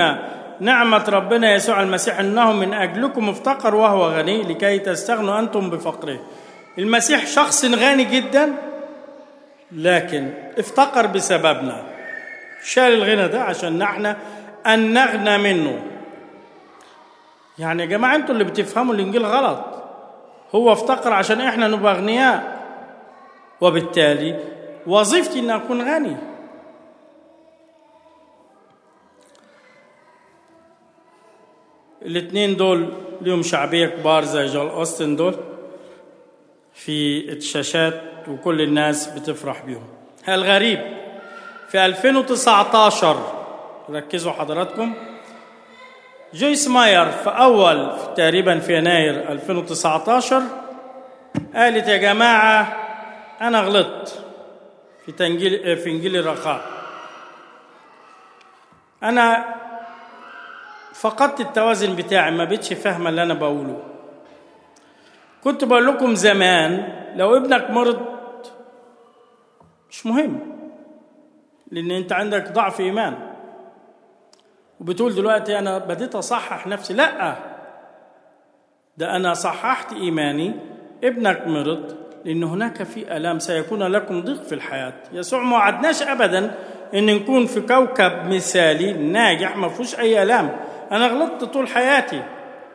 نعمة ربنا يسوع المسيح أنه من أجلكم افتقر وهو غني لكي تستغنوا أنتم بفقره. المسيح شخص غني جدا لكن افتقر بسببنا. شال الغنى ده عشان نحن أن نغنى منه. يعني يا جماعة أنتوا اللي بتفهموا الإنجيل غلط. هو افتقر عشان إحنا نبقى أغنياء. وبالتالي وظيفتي أن أكون غني. الاثنين دول لهم شعبية كبار زي جول أوستن دول. في الشاشات وكل الناس بتفرح بيهم. الغريب في 2019 ركزوا حضراتكم جويس ماير في أول تقريبا في يناير 2019 قالت يا جماعة أنا غلطت في تنجيل في إنجيل الرخاء. أنا فقدت التوازن بتاعي ما بقتش فاهمة اللي أنا بقوله. كنت بقول لكم زمان لو ابنك مرض مش مهم. لأن أنت عندك ضعف إيمان. وبتقول دلوقتي أنا بديت أصحح نفسي. لأ. ده أنا صححت إيماني. ابنك مرض لأن هناك في آلام سيكون لكم ضيق في الحياة. يسوع ما وعدناش ابدا إن نكون في كوكب مثالي ناجح ما فيهوش أي آلام. أنا غلطت طول حياتي.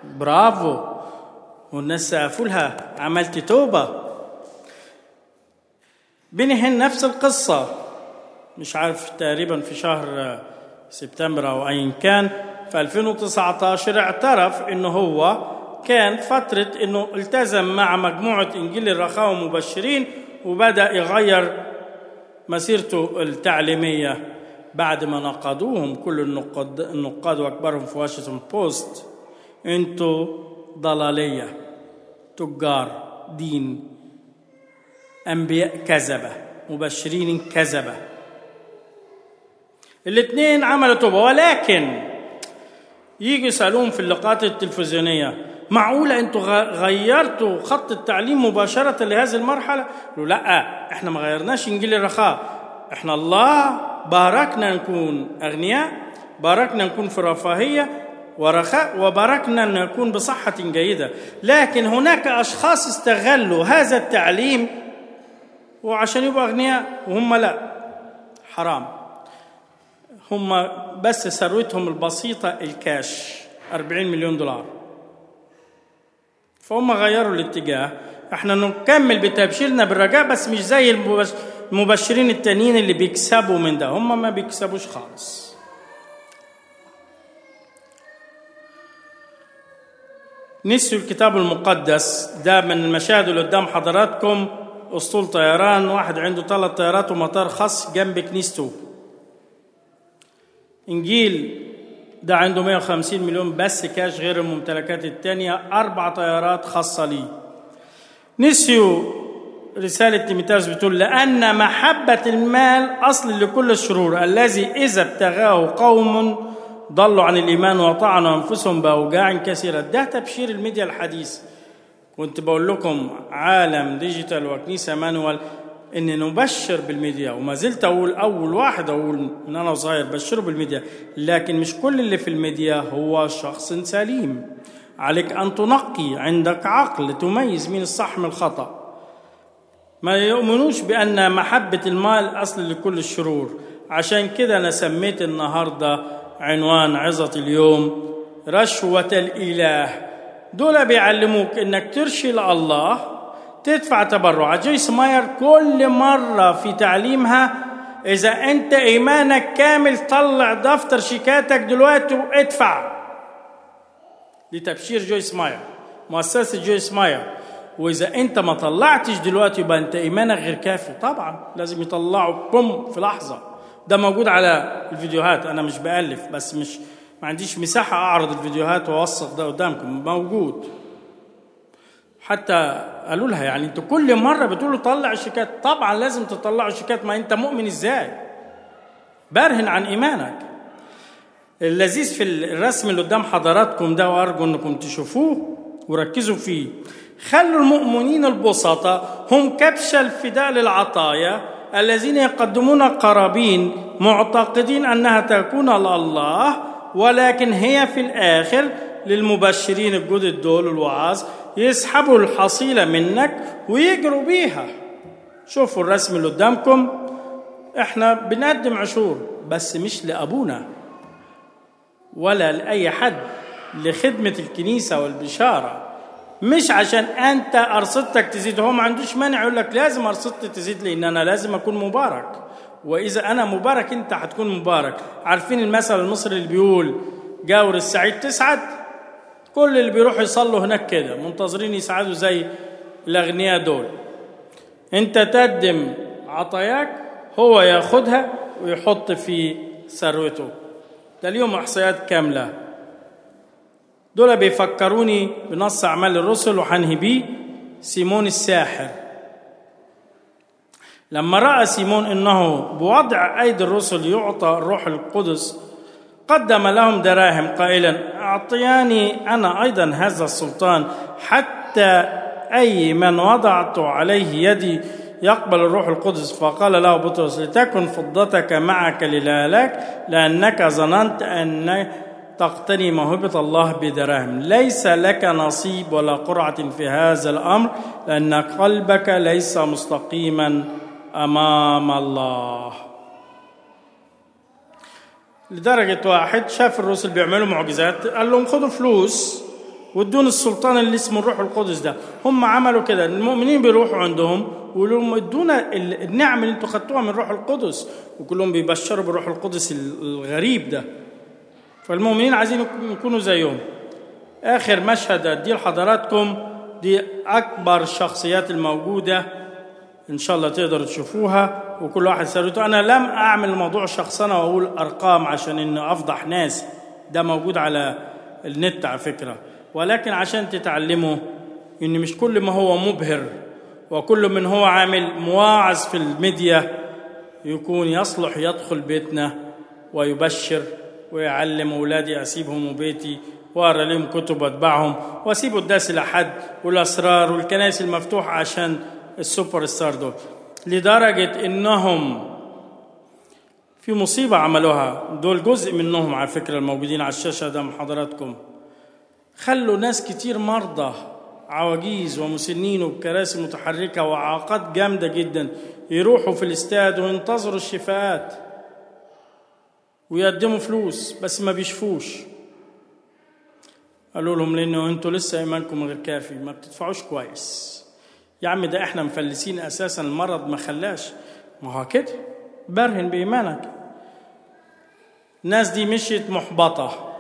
برافو. والناس سقفوا لها عملت توبة. بني هن نفس القصة. مش عارف تقريبا في شهر سبتمبر أو ايا كان. في 2019 اعترف إنه هو كان فترة إنه التزم مع مجموعة إنجيل الرخاء ومبشرين وبدأ يغير مسيرته التعليمية بعد ما نقدوهم. كل النقاد, النقاد وأكبرهم في واشنطن بوست. أنتوا ضلالية. تجار دين أنبياء كذبة مبشرين كذبة الاثنين عملوا توبة ولكن يجوا يسألوهم في اللقاءات التلفزيونية معقولة أنتوا غيرتوا خط التعليم مباشرة لهذه المرحلة؟ قالوا لا إحنا ما غيرناش إنجيل الرخاء إحنا الله باركنا نكون أغنياء باركنا نكون في رفاهية ورخاء وباركنا أن نكون بصحة جيدة. لكن هناك أشخاص استغلوا هذا التعليم وعشان يبقوا أغنياء وهم لا. حرام. هم بس ثروتهم البسيطة الكاش 40 مليون دولار. فهم غيروا الاتجاه. إحنا نكمل بتبشيرنا بالرجاء بس مش زي المبشرين التانيين اللي بيكسبوا من ده. هم ما بيكسبوش خالص. نسيوا الكتاب المقدس. ده من المشاهد اللي قدام حضراتكم. أسطول طيران واحد عنده ثلاث طيارات ومطار خاص جنب كنيسته. إنجيل ده عنده 150 مليون بس كاش غير الممتلكات التانية. أربع طيارات خاصة ليه. نسيوا رسالة تيموثاوس بتقول لأن محبة المال أصل لكل الشرور. الذي إذا ابتغاه قوم ضلوا عن الإيمان وطعنوا أنفسهم بأوجاع كثيرة ده تبشير الميديا الحديث. كنت بقول لكم عالم digital وكنيسة manual إن نبشر بالميديا وما زلت أقول أول واحد أقول من أنا صغير بشروا بالميديا. لكن مش كل اللي في الميديا هو شخص سليم. عليك أن تنقي عندك عقل تميز من الصح من الخطأ. ما يؤمنوش بأن محبة المال أصل لكل الشرور. عشان كده أنا سميت النهارده عنوان عظة اليوم رشوة الإله. دول بيعلموك إنك ترشي لله تدفع تبرعات جويس ماير كل مرة في تعليمها إذا أنت إيمانك كامل طلع دفتر شيكاتك دلوقتي وادفع. لتبشير جويس ماير مؤسسة جويس ماير. وإذا أنت ما طلعتش دلوقتي يبقى أنت إيمانك غير كافي. طبعا لازم يطلعوا boom في لحظة. ده موجود على الفيديوهات. أنا مش بألف بس مش ما عنديش مساحة أعرض الفيديوهات وأوثق ده قدامكم. موجود. حتى قالوا لها يعني أنتوا كل مرة بتقولوا طلع الشيكات طبعا لازم تطلعوا الشيكات ما أنت مؤمن إزاي؟ برهن عن إيمانك. اللذيذ في الرسم اللي قدام حضراتكم ده وأرجو إنكم تشوفوه وركزوا فيه. خلوا المؤمنين البسطاء هم كبش الفداء للعطايا. الذين يقدمون قرابين معتقدين أنها تكون لله ولكن هي في الآخر للمبشرين الجدد دول الوعاظ يسحبوا الحصيلة منك ويجروا بيها. شوفوا الرسم اللي قدامكم. إحنا بنقدم عشور بس مش لأبونا ولا لأي حد لخدمة الكنيسة والبشارة. مش عشان أنت أرصدتك تزيد. هو ما عندوش مانع يقول لك لازم أرصدتي تزيد لأن أنا لازم أكون مبارك. وإذا أنا مبارك أنت هتكون مبارك. عارفين المثل المصري اللي بيقول جاور السعيد تسعد كل اللي بيروحوا يصلوا هناك كده. منتظرين يسعدوا زي الأغنياء دول. أنت تقدم عطاياك هو ياخدها ويحط في ثروته. ده اليوم أحصائيات كاملة. دول بيفكروني بنص أعمال الرسل وحنهي بيه سيمون الساحر. لما رأى سيمون إنه بوضع أيدي الرسل يعطى الروح القدس قدم لهم دراهم قائلا أعطياني أنا أيضا هذا السلطان حتى أي من وضعت عليه يدي يقبل الروح القدس. فقال له بطرس لتكن فضتك معك للهلاك لأنك ظننت أن تقتني موهبه الله بدراهم ليس لك نصيب ولا قرعة في هذا الأمر لأن قلبك ليس مستقيما أمام الله. لدرجة واحد شاف الرسل بيعملوا معجزات قال لهم خدوا فلوس وادوني السلطان اللي اسمه الروح القدس ده. هم عملوا كده. المؤمنين بيروحوا عندهم ويقولوا لهم ادونا النعم اللي أنتوا خدتوها من الروح القدس. وكلهم بيبشروا بالروح القدس الغريب ده. فالمؤمنين عايزين يكونوا زيهم. آخر مشهد أديه لحضراتكم دي أكبر الشخصيات الموجودة إن شاء الله تقدروا تشوفوها وكل واحد سألته أنا لم أعمل موضوع شخصنه وأقول أرقام عشان إن أفضح ناس. ده موجود على النت على فكرة. ولكن عشان تتعلموا إن مش كل ما هو مبهر وكل من هو عامل مواعظ في الميديا يكون يصلح يدخل بيتنا ويبشر ويعلم أولادي أسيبهم وبيتي واقرا لهم كتب وأتبعهم. وأسيب القداس لحد والأسرار والكنائس المفتوحه عشان ال super star دول. لدرجة إنهم في مصيبة عملوها. دول جزء منهم على فكرة الموجودين على الشاشة ده حضراتكم. خلوا ناس كتير مرضى عواجيز ومسنين وبكراسي متحركة وإعاقات جامدة جدا يروحوا في الاستاد وينتظروا الشفاءات. ويقدموا فلوس بس ما بيشفوش. قالوا لهم لأنه أنتوا لسه إيمانكم غير كافي ما بتدفعوش كويس. يا عم ده إحنا مفلسين أساسا المرض ما خلاش. ما هو كده برهن بإيمانك. الناس دي مشيت محبطة.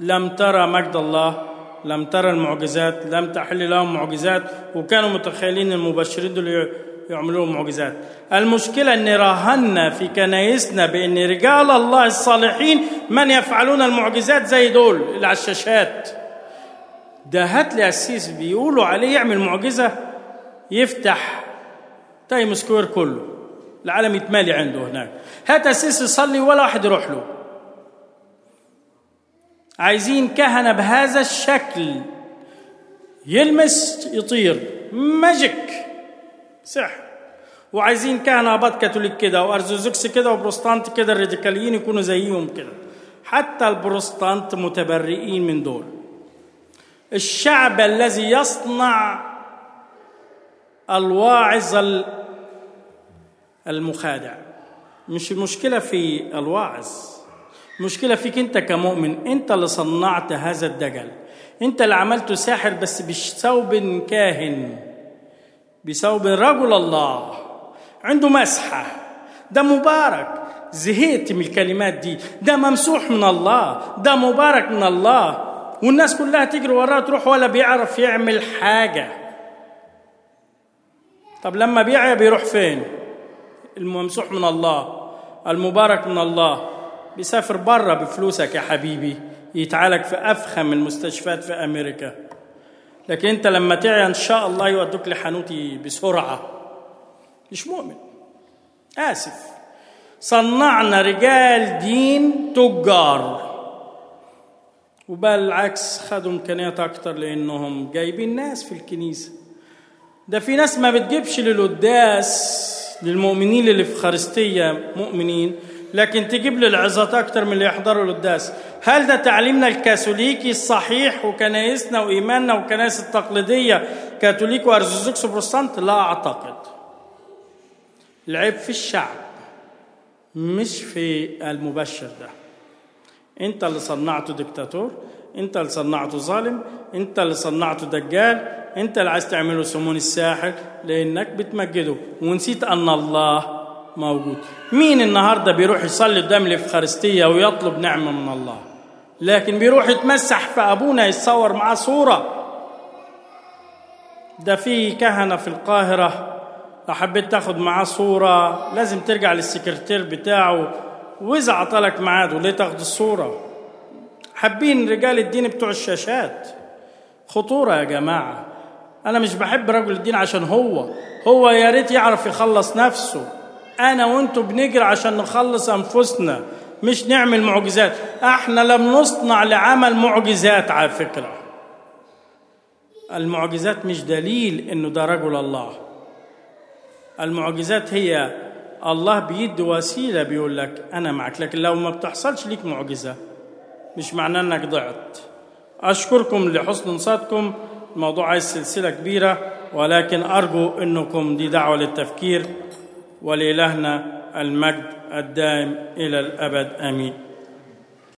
لم ترى مجد الله لم ترى المعجزات لم تحل لهم معجزات وكانوا متخيلين المبشرين دول يعملوا معجزات. المشكلة أن راهنا في كنايسنا بأن رجال الله الصالحين من يفعلون المعجزات زي دول اللي على الشاشات ده هات لي أسيس بيقولوا عليه يعمل معجزة يفتح Time Square كله. العالم يتمالي عنده هناك. هات قسيس يصلي ولا واحد يروح له. عايزين كهنة بهذا الشكل. يلمس يطير. magic. سحر. وعايزين كهنة أقباط كاثوليك كده وأرثوذكس كده وبروستانت كده الراديكاليين يكونوا زيهم كده. حتى البروستانت متبرئين من دول. الشعب الذي يصنع الواعظ المخادع. مش المشكلة في الواعظ. المشكلة فيك أنت كمؤمن. أنت اللي صنعت هذا الدجل. أنت اللي عملته ساحر بس بثوب كاهن. بثوب رجل الله. عنده مسحة. ده مبارك. زهقت من الكلمات دي. ده ممسوح من الله. ده مبارك من الله. والناس كلها تجري وراه تروح ولا بيعرف يعمل حاجة. طب لما بيعيا بيروح فين؟ الممسوح من الله. المبارك من الله. بيسافر بره بفلوسك يا حبيبي. يتعالج في أفخم المستشفيات في أمريكا. لكن انت لما تعيا ان شاء الله يودوك لحانوتي بسرعة. مش مؤمن. آسف. صنعنا رجال دين تجار. وبالعكس خدوا إمكانيات أكتر لأنهم جايبين ناس في الكنيسة. ده في ناس ما بتجيبش للقداس للمؤمنين اللي في خارستيه مؤمنين. لكن تجيب لي العظات أكتر من اللي يحضروا القداس هل ده تعليمنا الكاثوليكي الصحيح وكنايسنا وإيماننا والكنائس التقليدية كاثوليك وارثوذكس وبروتستانت لا أعتقد. العيب في الشعب مش في المبشر ده. أنت اللي صنعته دكتاتور أنت اللي صنعته ظالم أنت اللي صنعته دجال أنت اللي عايز تعمله سمون الساحر لأنك بتمجده. ونسيت أن الله موجود. مين النهارده بيروح يصلي قدام الإفخارستية ويطلب نعمة من الله؟ لكن بيروح يتمسح في أبونا يتصور معاه صورة. ده في كهنة في القاهرة. لو حبيت تاخد معاه صورة لازم ترجع للسكرتير بتاعه. وإذا عطلك ميعاد وليه تاخد الصورة؟ حابين رجال الدين بتوع الشاشات. خطورة يا جماعة. أنا مش بحب رجل الدين عشان هو. هو يا ريت يعرف يخلص نفسه. أنا وانتوا بنجري عشان نخلص أنفسنا مش نعمل معجزات. إحنا لم نصنع لعمل معجزات على فكرة. المعجزات مش دليل إنه ده رجل الله. المعجزات هي الله بيد وسيلة بيقول لك أنا معك لكن لو ما بتحصلش ليك معجزة مش معناه أنك ضعت. أشكركم لحسن انصاتكم الموضوع عايز سلسلة كبيرة ولكن أرجو أنكم دي دعوة للتفكير. ولإلهنا المجد الدائم إلى الأبد آمين.